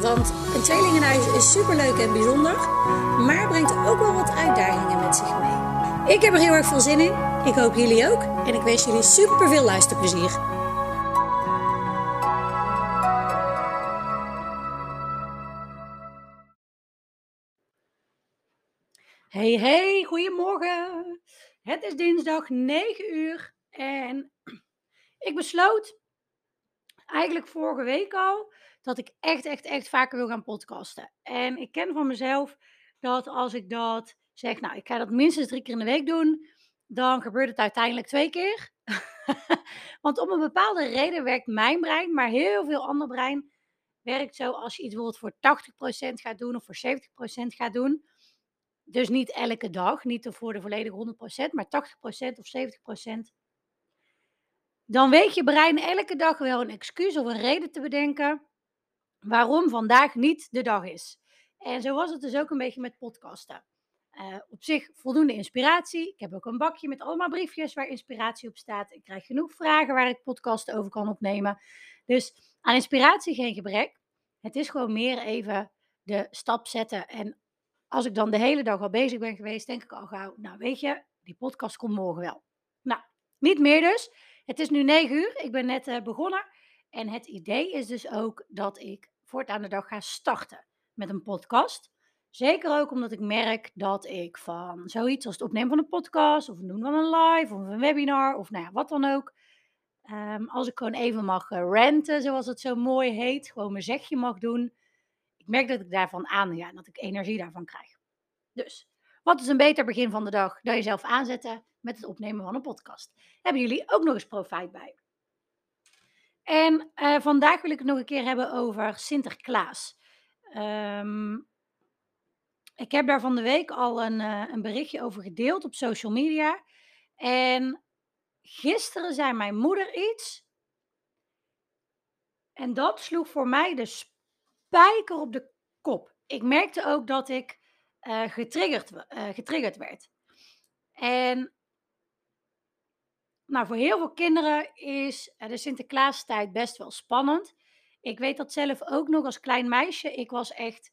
Want een tweelingenhuis is superleuk en bijzonder, maar brengt ook wel wat uitdagingen met zich mee. Ik heb er heel erg veel zin in. Ik hoop jullie ook. En ik wens jullie super veel luisterplezier. Hey, hey, goedemorgen. Het is dinsdag 9 uur en ik besloot eigenlijk vorige week al dat ik echt, echt, echt vaker wil gaan podcasten. En ik ken van mezelf dat als ik dat zeg, nou, ik ga dat minstens drie keer in de week doen, dan gebeurt het uiteindelijk twee keer. Want om een bepaalde reden werkt mijn brein, maar heel veel ander brein werkt zo als je iets bijvoorbeeld voor 80% gaat doen of voor 70% gaat doen. Dus niet elke dag, niet voor de volledige 100%, maar 80% of 70%. Dan weet je brein elke dag wel een excuus of een reden te bedenken waarom vandaag niet de dag is. En zo was het dus ook een beetje met podcasten. Uh, op zich voldoende inspiratie. Ik heb ook een bakje met allemaal briefjes waar inspiratie op staat. Ik krijg genoeg vragen waar ik podcasten over kan opnemen. Dus aan inspiratie geen gebrek. Het is gewoon meer even de stap zetten. En als ik dan de hele dag al bezig ben geweest, denk ik al gauw, nou weet je, die podcast komt morgen wel. Nou, niet meer dus. Het is nu 9 uur. Ik ben net uh, begonnen. En het idee is dus ook dat ik voortaan de dag ga starten met een podcast. Zeker ook omdat ik merk dat ik van zoiets als het opnemen van een podcast, of het doen van een live, of een webinar, of nou ja, wat dan ook. Um, als ik gewoon even mag uh, ranten, zoals het zo mooi heet, gewoon mijn zegje mag doen. Ik merk dat ik daarvan aan, ja, dat ik energie daarvan krijg. Dus, wat is een beter begin van de dag dan jezelf aanzetten met het opnemen van een podcast? Hebben jullie ook nog eens profijt bij? En uh, vandaag wil ik het nog een keer hebben over Sinterklaas. Um, ik heb daar van de week al een, uh, een berichtje over gedeeld op social media. En gisteren zei mijn moeder iets. En dat sloeg voor mij de spijker op de kop. Ik merkte ook dat ik uh, getriggerd, getriggerd werd. En nou, voor heel veel kinderen is de Sinterklaastijd best wel spannend. Ik weet dat zelf ook nog als klein meisje. Ik was echt,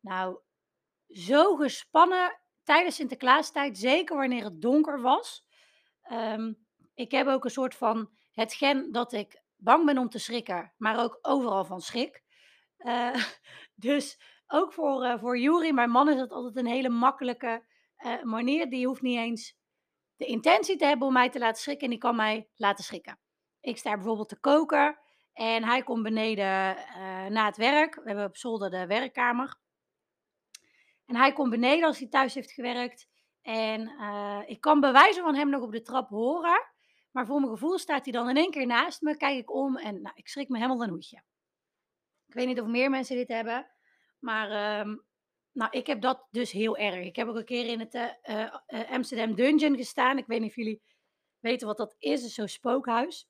nou, zo gespannen tijdens Sinterklaastijd, zeker wanneer het donker was. Um, ik heb ook een soort van het gen dat ik bang ben om te schrikken, maar ook overal van schrik. Uh, dus ook voor, uh, voor Juri, mijn man, is dat altijd een hele makkelijke manier. Die hoeft niet eens de intentie te hebben om mij te laten schrikken en die kan mij laten schrikken. Ik sta bijvoorbeeld te koken en hij komt beneden na het werk. We hebben op zolder de werkkamer. En hij komt beneden als hij thuis heeft gewerkt. En uh, ik kan bewijzen van hem nog op de trap horen. Maar voor mijn gevoel staat hij dan in één keer naast me. Kijk ik om en nou, ik schrik me helemaal een hoedje. Ik weet niet of meer mensen dit hebben. Maar um, nou, ik heb dat dus heel erg. Ik heb ook een keer in het uh, uh, Amsterdam Dungeon gestaan. Ik weet niet of jullie weten wat dat is. Het is zo'n spookhuis.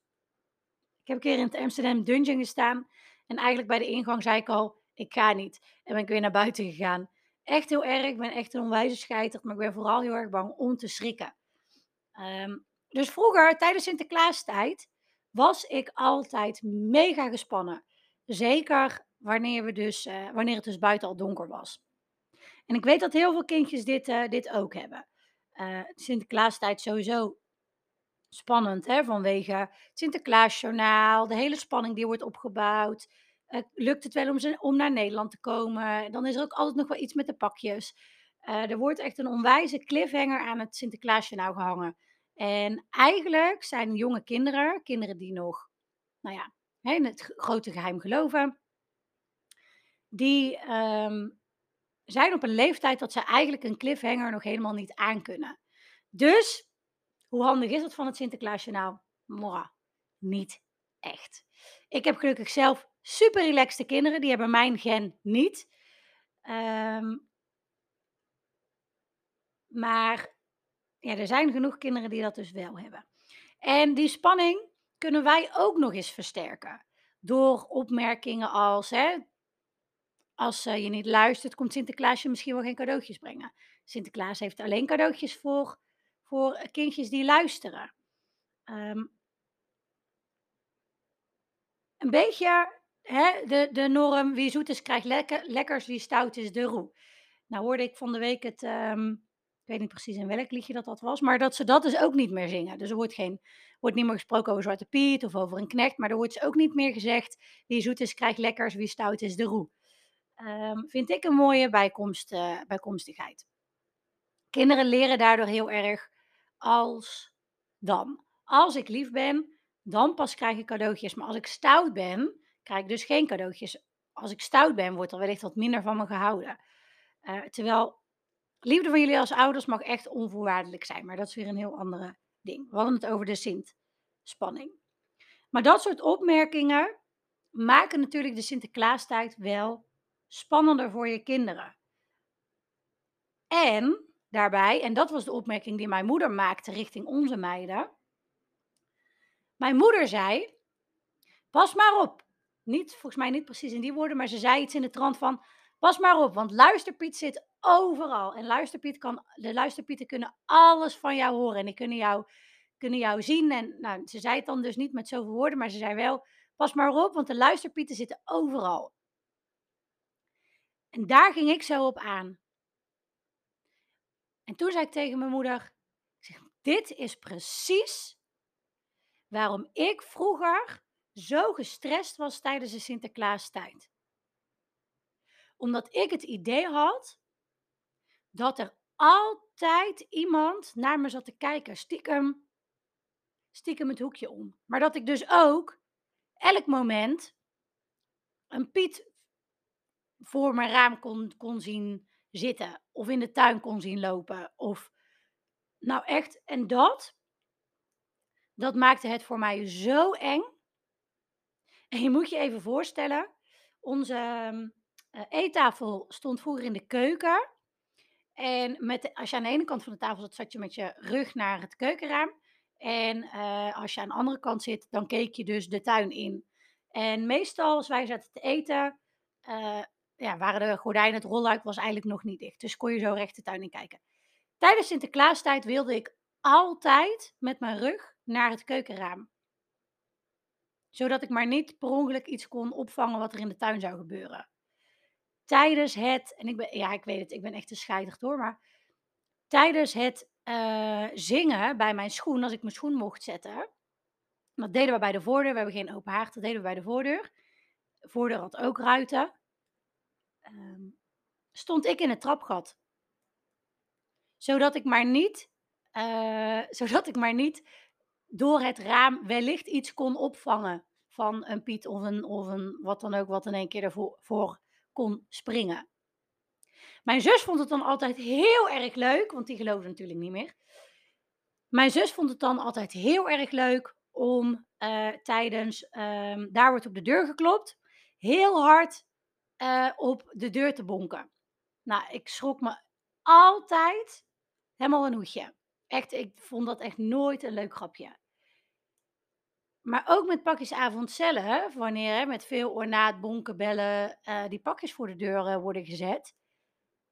Ik heb een keer in het Amsterdam Dungeon gestaan. En eigenlijk bij de ingang zei ik al, ik ga niet. En ben ik weer naar buiten gegaan echt heel erg. Ik ben echt een onwijze scheiter, maar ik ben vooral heel erg bang om te schrikken. Um, dus vroeger, tijdens Sinterklaastijd, was ik altijd mega gespannen. Zeker wanneer, we dus, wanneer het dus buiten al donker was. En ik weet dat heel veel kindjes dit, uh, dit ook hebben. Uh, Sinterklaastijd sowieso spannend, hè, vanwege het Sinterklaasjournaal, de hele spanning die wordt opgebouwd. Uh, lukt het wel om, ze, om naar Nederland te komen? Dan is er ook altijd nog wel iets met de pakjes. Er wordt echt een onwijze cliffhanger aan het Sinterklaasje gehangen. En eigenlijk zijn jonge kinderen, kinderen die nog, nou ja, in het grote geheim geloven, die um, zijn op een leeftijd dat ze eigenlijk een cliffhanger nog helemaal niet aankunnen. Dus, hoe handig is het van het Sinterklaasje nou? Niet echt. Ik heb gelukkig zelf super relaxte kinderen. Die hebben mijn gen niet. Ehm, maar ja, er zijn genoeg kinderen die dat dus wel hebben. En die spanning kunnen wij ook nog eens versterken. Door opmerkingen als, hè, als uh, je niet luistert, komt Sinterklaas je misschien wel geen cadeautjes brengen. Sinterklaas heeft alleen cadeautjes voor, voor kindjes die luisteren. Um, een beetje hè, de, de norm, wie zoet is krijgt lekker, lekkers, wie stout is de roe. Nou hoorde ik van de week het, um, ik weet niet precies in welk liedje dat dat was, maar dat ze dat dus ook niet meer zingen. Dus er wordt, geen, wordt niet meer gesproken over Zwarte Piet of over een knecht, maar er wordt dus ook niet meer gezegd, wie zoet is krijgt lekkers, wie stout is de roe. Um, vind ik een mooie bijkomst, uh, bijkomstigheid. Kinderen leren daardoor heel erg als dan. Als ik lief ben, dan pas krijg ik cadeautjes. Maar als ik stout ben, krijg ik dus geen cadeautjes. Als ik stout ben, wordt er wellicht wat minder van me gehouden. Uh, terwijl liefde van jullie als ouders mag echt onvoorwaardelijk zijn. Maar dat is weer een heel andere ding. We hadden het over de Sint-spanning. Maar dat soort opmerkingen maken natuurlijk de Sinterklaastijd wel spannender voor je kinderen. En daarbij, en dat was de opmerking die mijn moeder maakte richting onze meiden. Mijn moeder zei: Pas maar op. Niet, volgens mij niet precies in die woorden, maar ze zei iets in de trant van: Pas maar op, want luisterpiet zit overal. En luisterpiet kan, de luisterpieten kunnen alles van jou horen. En die kunnen jou, kunnen jou zien. En nou, ze zei het dan dus niet met zoveel woorden, maar ze zei wel: Pas maar op, want de luisterpieten zitten overal. En daar ging ik zo op aan. En toen zei ik tegen mijn moeder: ik zeg, Dit is precies waarom ik vroeger zo gestrest was tijdens de Sinterklaastijd. Omdat ik het idee had dat er altijd iemand naar me zat te kijken, stiekem, stiekem het hoekje om. Maar dat ik dus ook elk moment een Piet voor mijn raam kon, kon zien zitten. Of in de tuin kon zien lopen. Of nou echt, en dat, dat maakte het voor mij zo eng. En je moet je even voorstellen, onze uh, eettafel stond vroeger in de keuken. En met als je aan de ene kant van de tafel zat, zat je met je rug naar het keukenraam. En uh, als je aan de andere kant zit, dan keek je dus de tuin in. En meestal, als wij zaten te eten, uh, ja, waren de gordijnen, het rolluik was eigenlijk nog niet dicht. Dus kon je zo recht de tuin in kijken. Tijdens Sinterklaastijd wilde ik altijd met mijn rug naar het keukenraam. Zodat ik maar niet per ongeluk iets kon opvangen wat er in de tuin zou gebeuren. Tijdens het, en ik ben, ja, ik weet het, ik ben echt te scheidig door, maar tijdens het uh, zingen bij mijn schoen, als ik mijn schoen mocht zetten, dat deden we bij de voordeur. We hebben geen open haard, dat deden we bij de voordeur. De voordeur had ook ruiten. Um, stond ik in het trapgat. Zodat ik maar niet, uh, zodat ik maar niet door het raam wellicht iets kon opvangen van een Piet of een, of een wat dan ook, wat in één keer ervoor voor kon springen. Mijn zus vond het dan altijd heel erg leuk, want die geloofde natuurlijk niet meer. Mijn zus vond het dan altijd heel erg leuk om uh, tijdens, um, daar wordt op de deur geklopt, heel hard uh, op de deur te bonken. Nou, ik schrok me altijd helemaal een hoedje. Echt, ik vond dat echt nooit een leuk grapje. Maar ook met pakjesavond zelf, wanneer met veel ornaat, bonken, bellen, uh, die pakjes voor de deur worden gezet.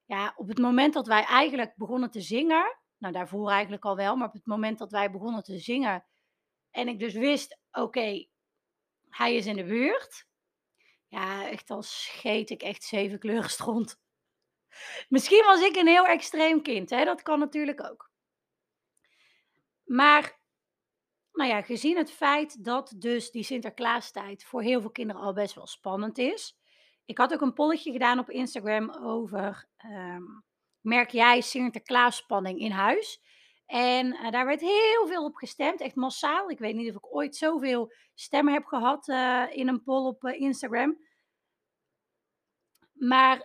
Ja, op het moment dat wij eigenlijk begonnen te zingen, nou daarvoor eigenlijk al wel, maar op het moment dat wij begonnen te zingen en ik dus wist, oké, hij is in de buurt. Ja, echt als scheet ik echt zeven kleuren stront. Misschien was ik een heel extreem kind, hè? dat kan natuurlijk ook. Maar, nou ja, gezien het feit dat dus die Sinterklaastijd voor heel veel kinderen al best wel spannend is. Ik had ook een polletje gedaan op Instagram over, um, merk jij Sinterklaasspanning in huis? En uh, daar werd heel veel op gestemd, echt massaal. Ik weet niet of ik ooit zoveel stemmen heb gehad uh, in een poll op uh, Instagram. Maar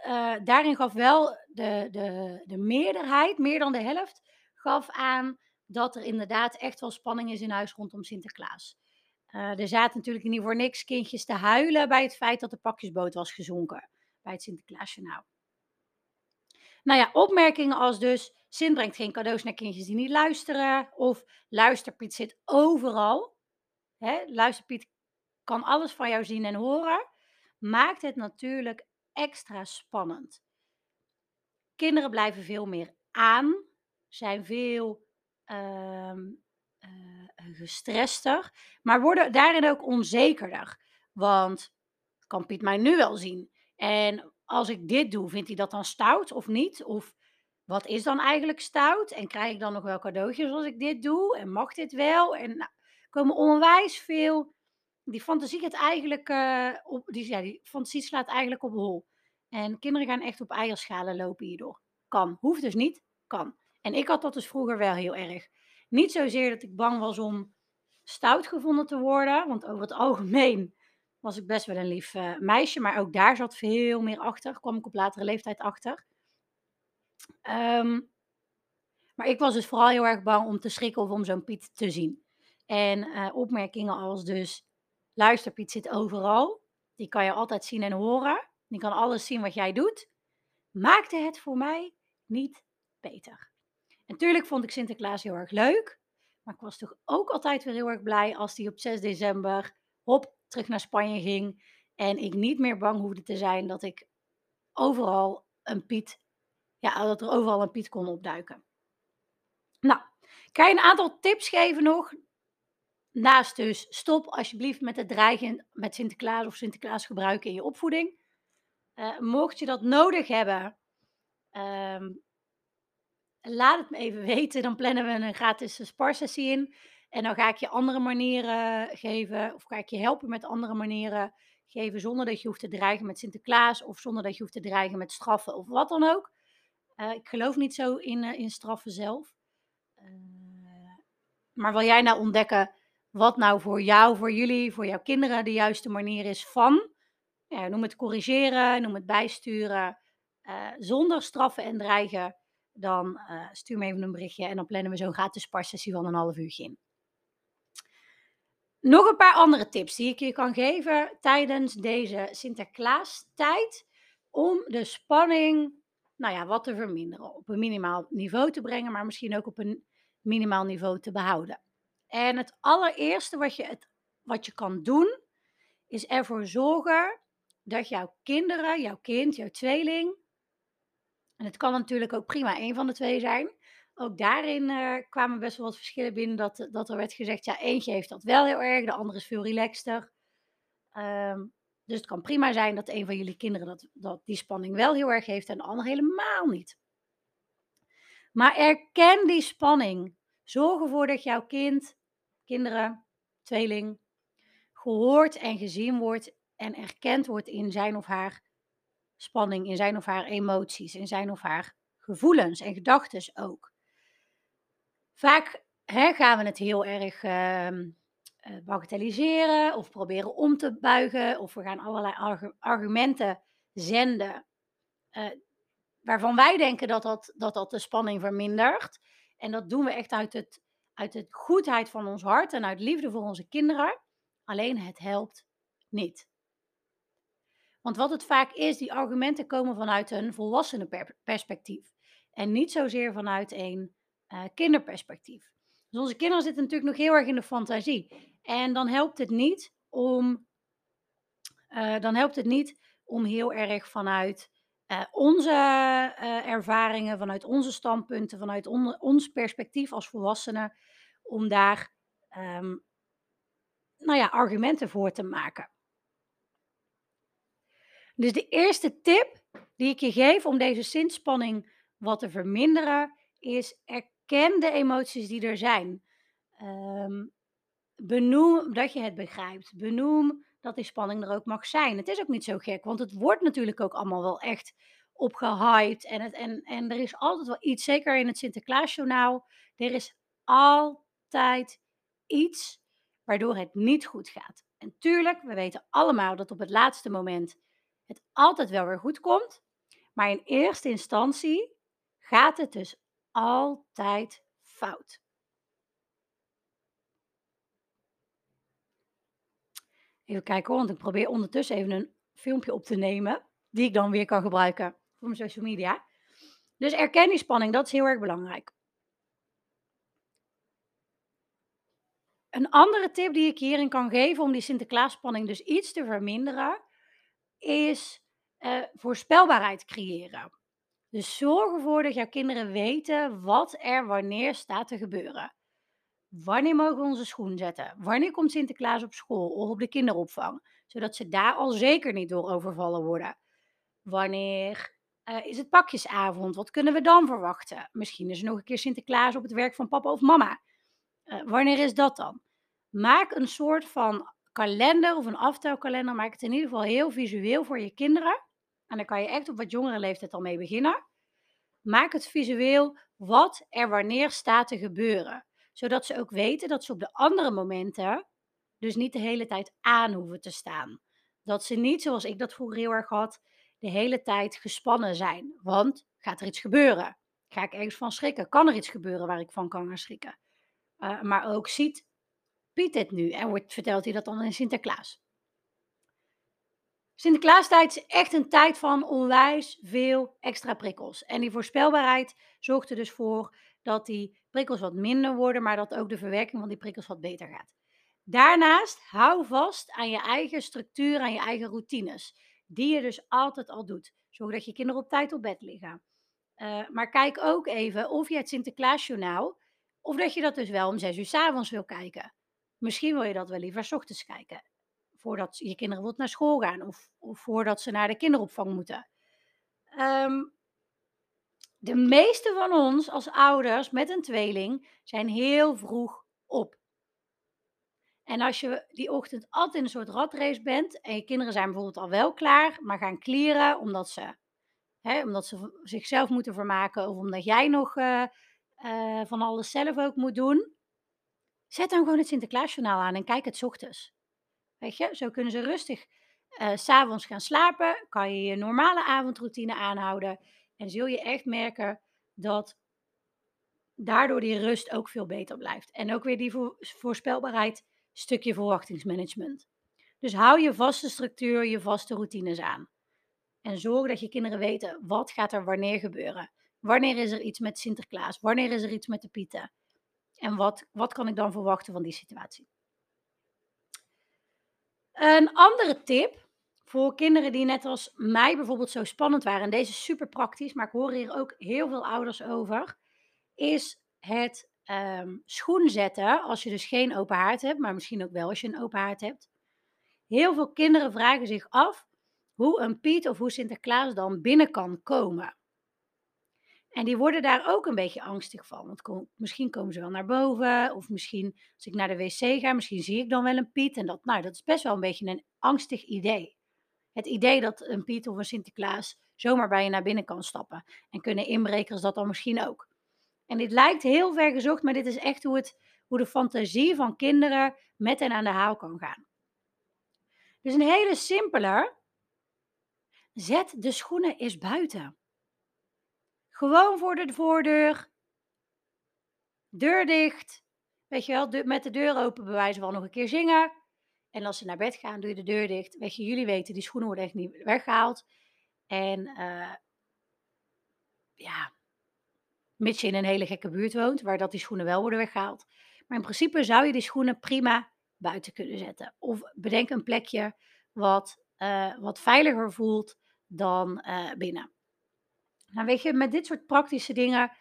daarin gaf wel de, de, de meerderheid, meer dan de helft, gaf aan dat er inderdaad echt wel spanning is in huis rondom Sinterklaas. er zaten natuurlijk niet voor niks kindjes te huilen bij het feit dat de pakjesboot was gezonken bij het Sinterklaasjournaal. Nou ja, opmerkingen als dus, Sint brengt geen cadeaus naar kindjes die niet luisteren. Of luisterpiet zit overal. Hè? Luisterpiet kan alles van jou zien en horen. Maakt het natuurlijk extra spannend. Kinderen blijven veel meer aan, zijn veel eh, gestrester, maar worden daarin ook onzekerder. Want kan Piet mij nu wel zien? En als ik dit doe, vindt hij dat dan stout of niet? Of wat is dan eigenlijk stout? En krijg ik dan nog wel cadeautjes als ik dit doe? En mag dit wel? En nou, komen onwijs veel. Die fantasie eigenlijk uh, op. Die, ja, die fantasie slaat eigenlijk op hol. En kinderen gaan echt op eierschalen lopen hierdoor. Kan. Hoeft dus niet. Kan. En ik had dat dus vroeger wel heel erg. Niet zozeer dat ik bang was om stout gevonden te worden. Want over het algemeen was ik best wel een lief uh, meisje. Maar ook daar zat veel meer achter. Kwam ik op latere leeftijd achter. Um, maar ik was dus vooral heel erg bang om te schrikken of om zo'n Piet te zien. En uh, opmerkingen als dus, luister Piet zit overal. Die kan je altijd zien en horen. Die kan alles zien wat jij doet. Maakte het voor mij niet beter. Natuurlijk vond ik Sinterklaas heel erg leuk. Maar ik was toch ook altijd weer heel erg blij als hij op 6 december hop terug naar Spanje ging. En ik niet meer bang hoefde te zijn dat ik overal een Piet, ja, dat er overal een Piet kon opduiken. Nou, kan je een aantal tips geven nog? Naast dus stop alsjeblieft met het dreigen met Sinterklaas of Sinterklaas gebruiken in je opvoeding. Uh, mocht je dat nodig hebben, um, laat het me even weten. Dan plannen we een gratis sparsessie in. En dan ga ik je andere manieren geven, of ga ik je helpen met andere manieren geven, zonder dat je hoeft te dreigen met Sinterklaas, of zonder dat je hoeft te dreigen met straffen, of wat dan ook. Uh, ik geloof niet zo in, uh, in straffen zelf. Uh, maar wil jij nou ontdekken wat nou voor jou, voor jullie, voor jouw kinderen de juiste manier is van, noem het corrigeren, noem het bijsturen, zonder straffen en dreigen, dan stuur me even een berichtje en dan plannen we zo'n gratis sparsessie van een half uurtje in. Nog een paar andere tips die ik je kan geven tijdens deze Sinterklaas-tijd. Om de spanning, nou ja, wat te verminderen. Op een minimaal niveau te brengen, maar misschien ook op een minimaal niveau te behouden. En het allereerste wat je, het, wat je kan doen, is ervoor zorgen dat jouw kinderen, jouw kind, jouw tweeling, en het kan natuurlijk ook prima één van de twee zijn, ook daarin uh, kwamen best wel wat verschillen binnen. Dat, dat er werd gezegd, ja, eentje heeft dat wel heel erg, de andere is veel relaxter. Um, dus het kan prima zijn dat een van jullie kinderen dat, dat die spanning wel heel erg heeft en de ander helemaal niet. Maar erken die spanning. Zorg ervoor dat jouw kind, kinderen, tweeling, gehoord en gezien wordt en erkend wordt in zijn of haar spanning, in zijn of haar emoties, in zijn of haar gevoelens en gedachten ook. Vaak hè, gaan we het heel erg uh, bagatelliseren of proberen om te buigen. Of we gaan allerlei argumenten zenden uh, waarvan wij denken dat dat, dat dat de spanning vermindert. En dat doen we echt uit het, uit het goedheid van ons hart en uit liefde voor onze kinderen. Alleen het helpt niet. Want wat het vaak is, die argumenten komen vanuit een volwassenen perspectief. En niet zozeer vanuit een uh, kinderperspectief. Dus onze kinderen zitten natuurlijk nog heel erg in de fantasie. En dan helpt het niet om, uh, dan helpt het niet om heel erg vanuit uh, onze ervaringen, vanuit onze standpunten, vanuit on, ons perspectief als volwassenen, om daar um, nou ja, argumenten voor te maken. Dus de eerste tip die ik je geef om deze zinspanning wat te verminderen, is Ken de emoties die er zijn. Um, benoem dat je het begrijpt. Benoem dat die spanning er ook mag zijn. Het is ook niet zo gek, want het wordt natuurlijk ook allemaal wel echt opgehyped. En, het, en, en er is altijd wel iets, zeker in het Sinterklaasjournaal, er is altijd iets waardoor het niet goed gaat. En tuurlijk, we weten allemaal dat op het laatste moment het altijd wel weer goed komt. Maar in eerste instantie gaat het dus altijd fout. Even kijken hoor, want ik probeer ondertussen even een filmpje op te nemen. Die ik dan weer kan gebruiken voor mijn social media. Dus erken die spanning, dat is heel erg belangrijk. Een andere tip die ik hierin kan geven om die Sinterklaasspanning dus iets te verminderen, is uh, voorspelbaarheid creëren. Dus zorg ervoor dat jouw kinderen weten wat er wanneer staat te gebeuren. Wanneer mogen we onze schoen zetten? Wanneer komt Sinterklaas op school of op de kinderopvang? Zodat ze daar al zeker niet door overvallen worden. Wanneer uh, is het pakjesavond? Wat kunnen we dan verwachten? Misschien is er nog een keer Sinterklaas op het werk van papa of mama. Uh, wanneer is dat dan? Maak een soort van kalender of een aftelkalender. Maak het in ieder geval heel visueel voor je kinderen. En dan kan je echt op wat jongere leeftijd al mee beginnen. Maak het visueel wat er wanneer staat te gebeuren. Zodat ze ook weten dat ze op de andere momenten dus niet de hele tijd aan hoeven te staan. Dat ze niet, zoals ik dat vroeger heel erg had, de hele tijd gespannen zijn. Want gaat er iets gebeuren? Ga ik ergens van schrikken? Kan er iets gebeuren waar ik van kan gaan schrikken? Uh, maar ook ziet Piet dit nu en wordt, vertelt hij dat dan in Sinterklaas. Sinterklaastijd is echt een tijd van onwijs veel extra prikkels. En die voorspelbaarheid zorgt er dus voor dat die prikkels wat minder worden, maar dat ook de verwerking van die prikkels wat beter gaat. Daarnaast hou vast aan je eigen structuur, aan je eigen routines, die je dus altijd al doet. Zorg dat je kinderen op tijd op bed liggen. Uh, maar kijk ook even of je het Sinterklaasjournaal, of dat je dat dus wel om zes uur s avonds wil kijken. Misschien wil je dat wel liever s ochtends kijken voordat je kinderen wilt naar school gaan of, voordat ze naar de kinderopvang moeten. Um, de meeste van ons als ouders met een tweeling zijn heel vroeg op. En als je die ochtend altijd in een soort ratrace bent en je kinderen zijn bijvoorbeeld al wel klaar, maar gaan klieren omdat ze, hè, omdat ze zichzelf moeten vermaken of omdat jij nog uh, uh, van alles zelf ook moet doen, zet dan gewoon het Sinterklaasjournaal aan en kijk het ochtends. Weet je, zo kunnen ze rustig uh, s'avonds gaan slapen. Kan je je normale avondroutine aanhouden. En zul je echt merken dat daardoor die rust ook veel beter blijft. En ook weer die voorspelbaarheid, stukje verwachtingsmanagement. Dus hou je vaste structuur, je vaste routines aan. En zorg dat je kinderen weten wat gaat er wanneer gebeuren. Wanneer is er iets met Sinterklaas? Wanneer is er iets met de Pieten? En wat, wat kan ik dan verwachten van die situatie? Een andere tip voor kinderen die net als mij bijvoorbeeld zo spannend waren, en deze is super praktisch, maar ik hoor hier ook heel veel ouders over, is het um, schoen zetten als je dus geen open haard hebt, maar misschien ook wel als je een open haard hebt. Heel veel kinderen vragen zich af hoe een Piet of hoe Sinterklaas dan binnen kan komen. En die worden daar ook een beetje angstig van. Want misschien komen ze wel naar boven. Of misschien als ik naar de wc ga, misschien zie ik dan wel een Piet. En dat, nou, dat is best wel een beetje een angstig idee. Het idee dat een Piet of een Sinterklaas zomaar bij je naar binnen kan stappen. En kunnen inbrekers dat dan misschien ook. En dit lijkt heel ver gezocht, maar dit is echt hoe, het, hoe de fantasie van kinderen met en aan de haal kan gaan. Dus een hele simpele. Zet de schoenen eens buiten. Gewoon voor de voordeur. Deur dicht. Weet je wel, met de deur open bewijzen van nog een keer zingen. En als ze naar bed gaan, doe je de deur dicht. Weet je, jullie weten, die schoenen worden echt niet weggehaald. En uh, ja, mits je in een hele gekke buurt woont, waar dat die schoenen wel worden weggehaald. Maar in principe zou je die schoenen prima buiten kunnen zetten. Of bedenk een plekje wat, uh, wat veiliger voelt dan uh, binnen. Nou, weet je, met dit soort praktische dingen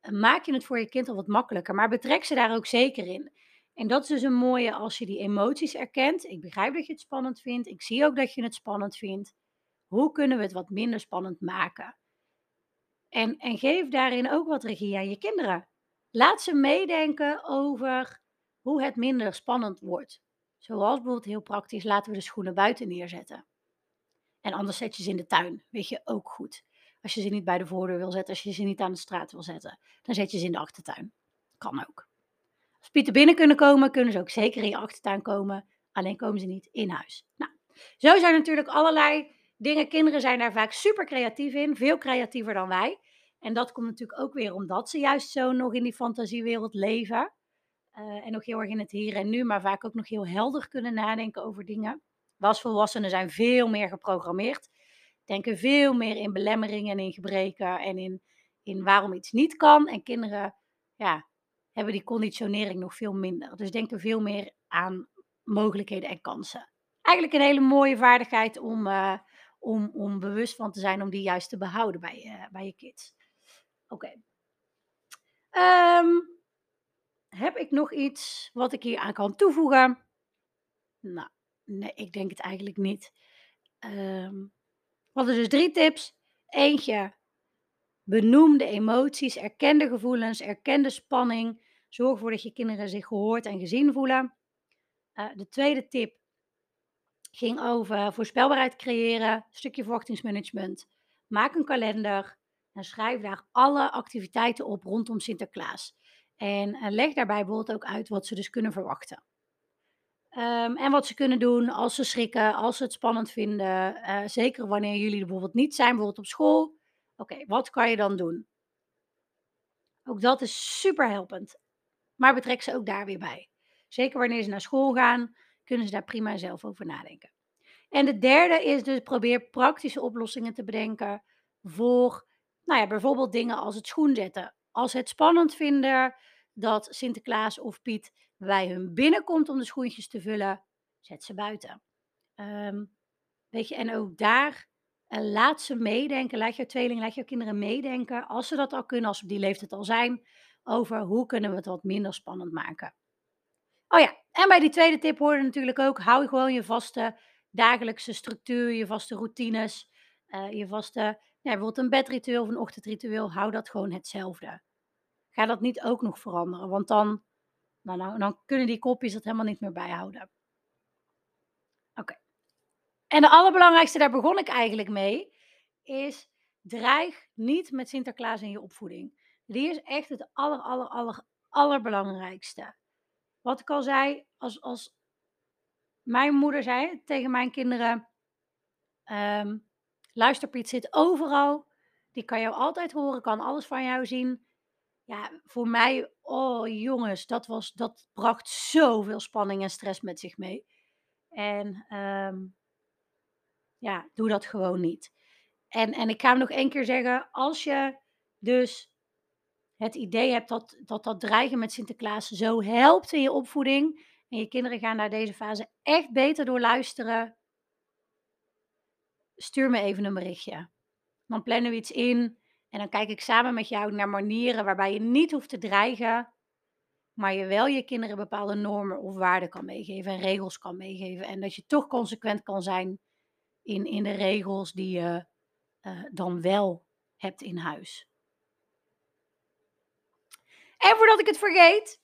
eh, maak je het voor je kind al wat makkelijker, maar betrek ze daar ook zeker in. En dat is dus een mooie als je die emoties erkent. Ik begrijp dat je het spannend vindt. Ik zie ook dat je het spannend vindt. Hoe kunnen we het wat minder spannend maken? En, en geef daarin ook wat regie aan je kinderen. Laat ze meedenken over hoe het minder spannend wordt. Zoals bijvoorbeeld heel praktisch, laten we de schoenen buiten neerzetten. En anders zet je ze in de tuin. Weet je ook goed. Als je ze niet bij de voordeur wil zetten, als je ze niet aan de straat wil zetten, dan zet je ze in de achtertuin. Kan ook. Als pieten binnen kunnen komen, kunnen ze ook zeker in je achtertuin komen. Alleen komen ze niet in huis. Nou, zo zijn natuurlijk allerlei dingen. Kinderen zijn daar vaak super creatief in, veel creatiever dan wij. En dat komt natuurlijk ook weer omdat ze juist zo nog in die fantasiewereld leven. Uh, en nog heel erg in het hier en nu, maar vaak ook nog heel helder kunnen nadenken over dingen. We als volwassenen zijn veel meer geprogrammeerd denken veel meer in belemmeringen en in gebreken en in in waarom iets niet kan. En kinderen ja, hebben die conditionering nog veel minder. Dus denken veel meer aan mogelijkheden en kansen. Eigenlijk een hele mooie vaardigheid om, uh, om, om bewust van te zijn, om die juist te behouden bij, bij je kids. Oké. Um, heb ik nog iets wat ik hier aan kan toevoegen? Nou, nee, ik denk het eigenlijk niet. Um, hadden dus drie tips. Eentje, benoem de emoties, erken de gevoelens, erken de spanning. Zorg ervoor dat je kinderen zich gehoord en gezien voelen. Uh, de tweede tip ging over voorspelbaarheid creëren, stukje verwachtingsmanagement. Maak een kalender en schrijf daar alle activiteiten op rondom Sinterklaas. En uh, leg daarbij bijvoorbeeld ook uit wat ze dus kunnen verwachten. Um, en wat ze kunnen doen als ze schrikken, als ze het spannend vinden. Uh, zeker wanneer jullie bijvoorbeeld niet zijn, bijvoorbeeld op school. Oké, wat kan je dan doen? Ook dat is super helpend. Maar betrek ze ook daar weer bij. Zeker wanneer ze naar school gaan, kunnen ze daar prima zelf over nadenken. En de derde is dus probeer praktische oplossingen te bedenken voor nou ja, bijvoorbeeld dingen als het schoenzetten. Als ze het spannend vinden dat Sinterklaas of Piet bij hun binnenkomt om de schoentjes te vullen, zet ze buiten. Um, weet je, en ook daar uh, laat ze meedenken, laat jouw tweeling, laat jouw kinderen meedenken, als ze dat al kunnen, als ze op die leeftijd al zijn, over hoe kunnen we het wat minder spannend maken. Oh ja, en bij die tweede tip hoorde natuurlijk ook, hou gewoon je vaste dagelijkse structuur, je vaste routines, uh, je vaste, ja, bijvoorbeeld een bedritueel of een ochtendritueel, hou dat gewoon hetzelfde. Ga dat niet ook nog veranderen, want dan, nou, nou, dan kunnen die kopjes dat helemaal niet meer bijhouden. Oké. En de allerbelangrijkste, daar begon ik eigenlijk mee, is dreig niet met Sinterklaas in je opvoeding. Die is echt het aller, aller, aller, allerbelangrijkste. Wat ik al zei, als, als mijn moeder zei tegen mijn kinderen, um, luister Piet zit overal, die kan jou altijd horen, kan alles van jou zien. Ja, voor mij, oh jongens, dat, was, dat bracht zoveel spanning en stress met zich mee. En um, ja, doe dat gewoon niet. En, en ik ga hem nog één keer zeggen, als je dus het idee hebt dat, dat dat dreigen met Sinterklaas zo helpt in je opvoeding en je kinderen gaan naar deze fase echt beter door luisteren, stuur me even een berichtje. Dan plannen we iets in en dan kijk ik samen met jou naar manieren waarbij je niet hoeft te dreigen, maar je wel je kinderen bepaalde normen of waarden kan meegeven en regels kan meegeven. En dat je toch consequent kan zijn in, in de regels die je uh, dan wel hebt in huis. En voordat ik het vergeet,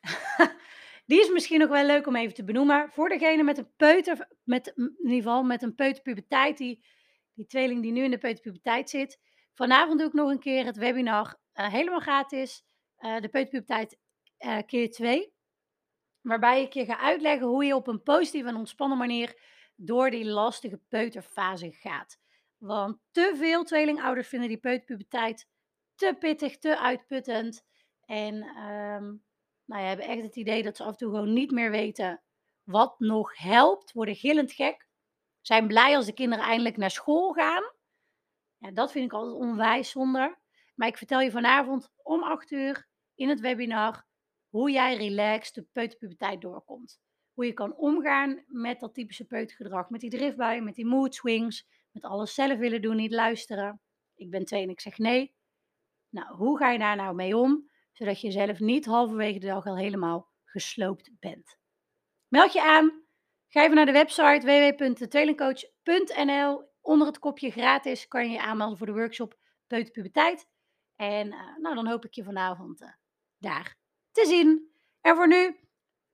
die is misschien nog wel leuk om even te benoemen. Voor degene met een peuter, met, in ieder geval met een peuterpuberteit, die, die tweeling die nu in de peuterpuberteit zit. Vanavond doe ik nog een keer het webinar, uh, helemaal gratis, uh, de peuterpuberteit uh, keer 2. Waarbij ik je ga uitleggen hoe je op een positieve en ontspannen manier door die lastige peuterfase gaat. Want te veel tweelingouders vinden die peuterpuberteit te pittig, te uitputtend. En um, hebben echt het idee dat ze af en toe gewoon niet meer weten wat nog helpt. Worden gillend gek. Zijn blij als de kinderen eindelijk naar school gaan. Ja, dat vind ik altijd onwijs zonde. Maar ik vertel je vanavond om 8 uur in het webinar hoe jij relaxed de peuterpuberteit doorkomt. Hoe je kan omgaan met dat typische peutergedrag. Met die driftbuien, met die mood swings. Met alles zelf willen doen, niet luisteren. Ik ben twee en ik zeg nee. Nou, hoe ga je daar nou mee om? Zodat je zelf niet halverwege de dag al helemaal gesloopt bent. Meld je aan. Ga even naar de website www.tweelingcoach.nl. Onder het kopje gratis kan je je aanmelden voor de workshop Peuterpuberteit. En uh, nou, dan hoop ik je vanavond uh, daar te zien. En voor nu,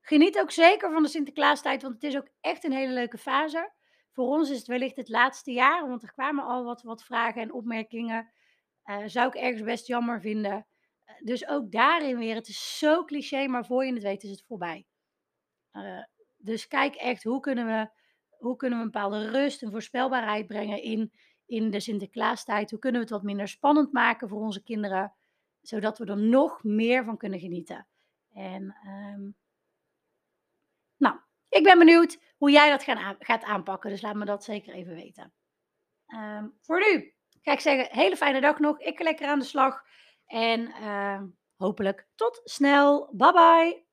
geniet ook zeker van de Sinterklaastijd, want het is ook echt een hele leuke fase. Voor ons is het wellicht het laatste jaar, want er kwamen al wat, wat vragen en opmerkingen. Uh, zou ik ergens best jammer vinden. Dus ook daarin weer, het is zo cliché, maar voor je het weet is het voorbij. Dus kijk echt, hoe kunnen, we, hoe kunnen we een bepaalde rust en voorspelbaarheid brengen in, in de Sinterklaastijd? Hoe kunnen we het wat minder spannend maken voor onze kinderen, zodat we er nog meer van kunnen genieten? En um, nou, ik ben benieuwd hoe jij dat gaat aanpakken. Dus laat me dat zeker even weten. Um, voor nu, ga ik zeggen, hele fijne dag nog. Ik ga lekker aan de slag. En uh, hopelijk tot snel. Bye bye.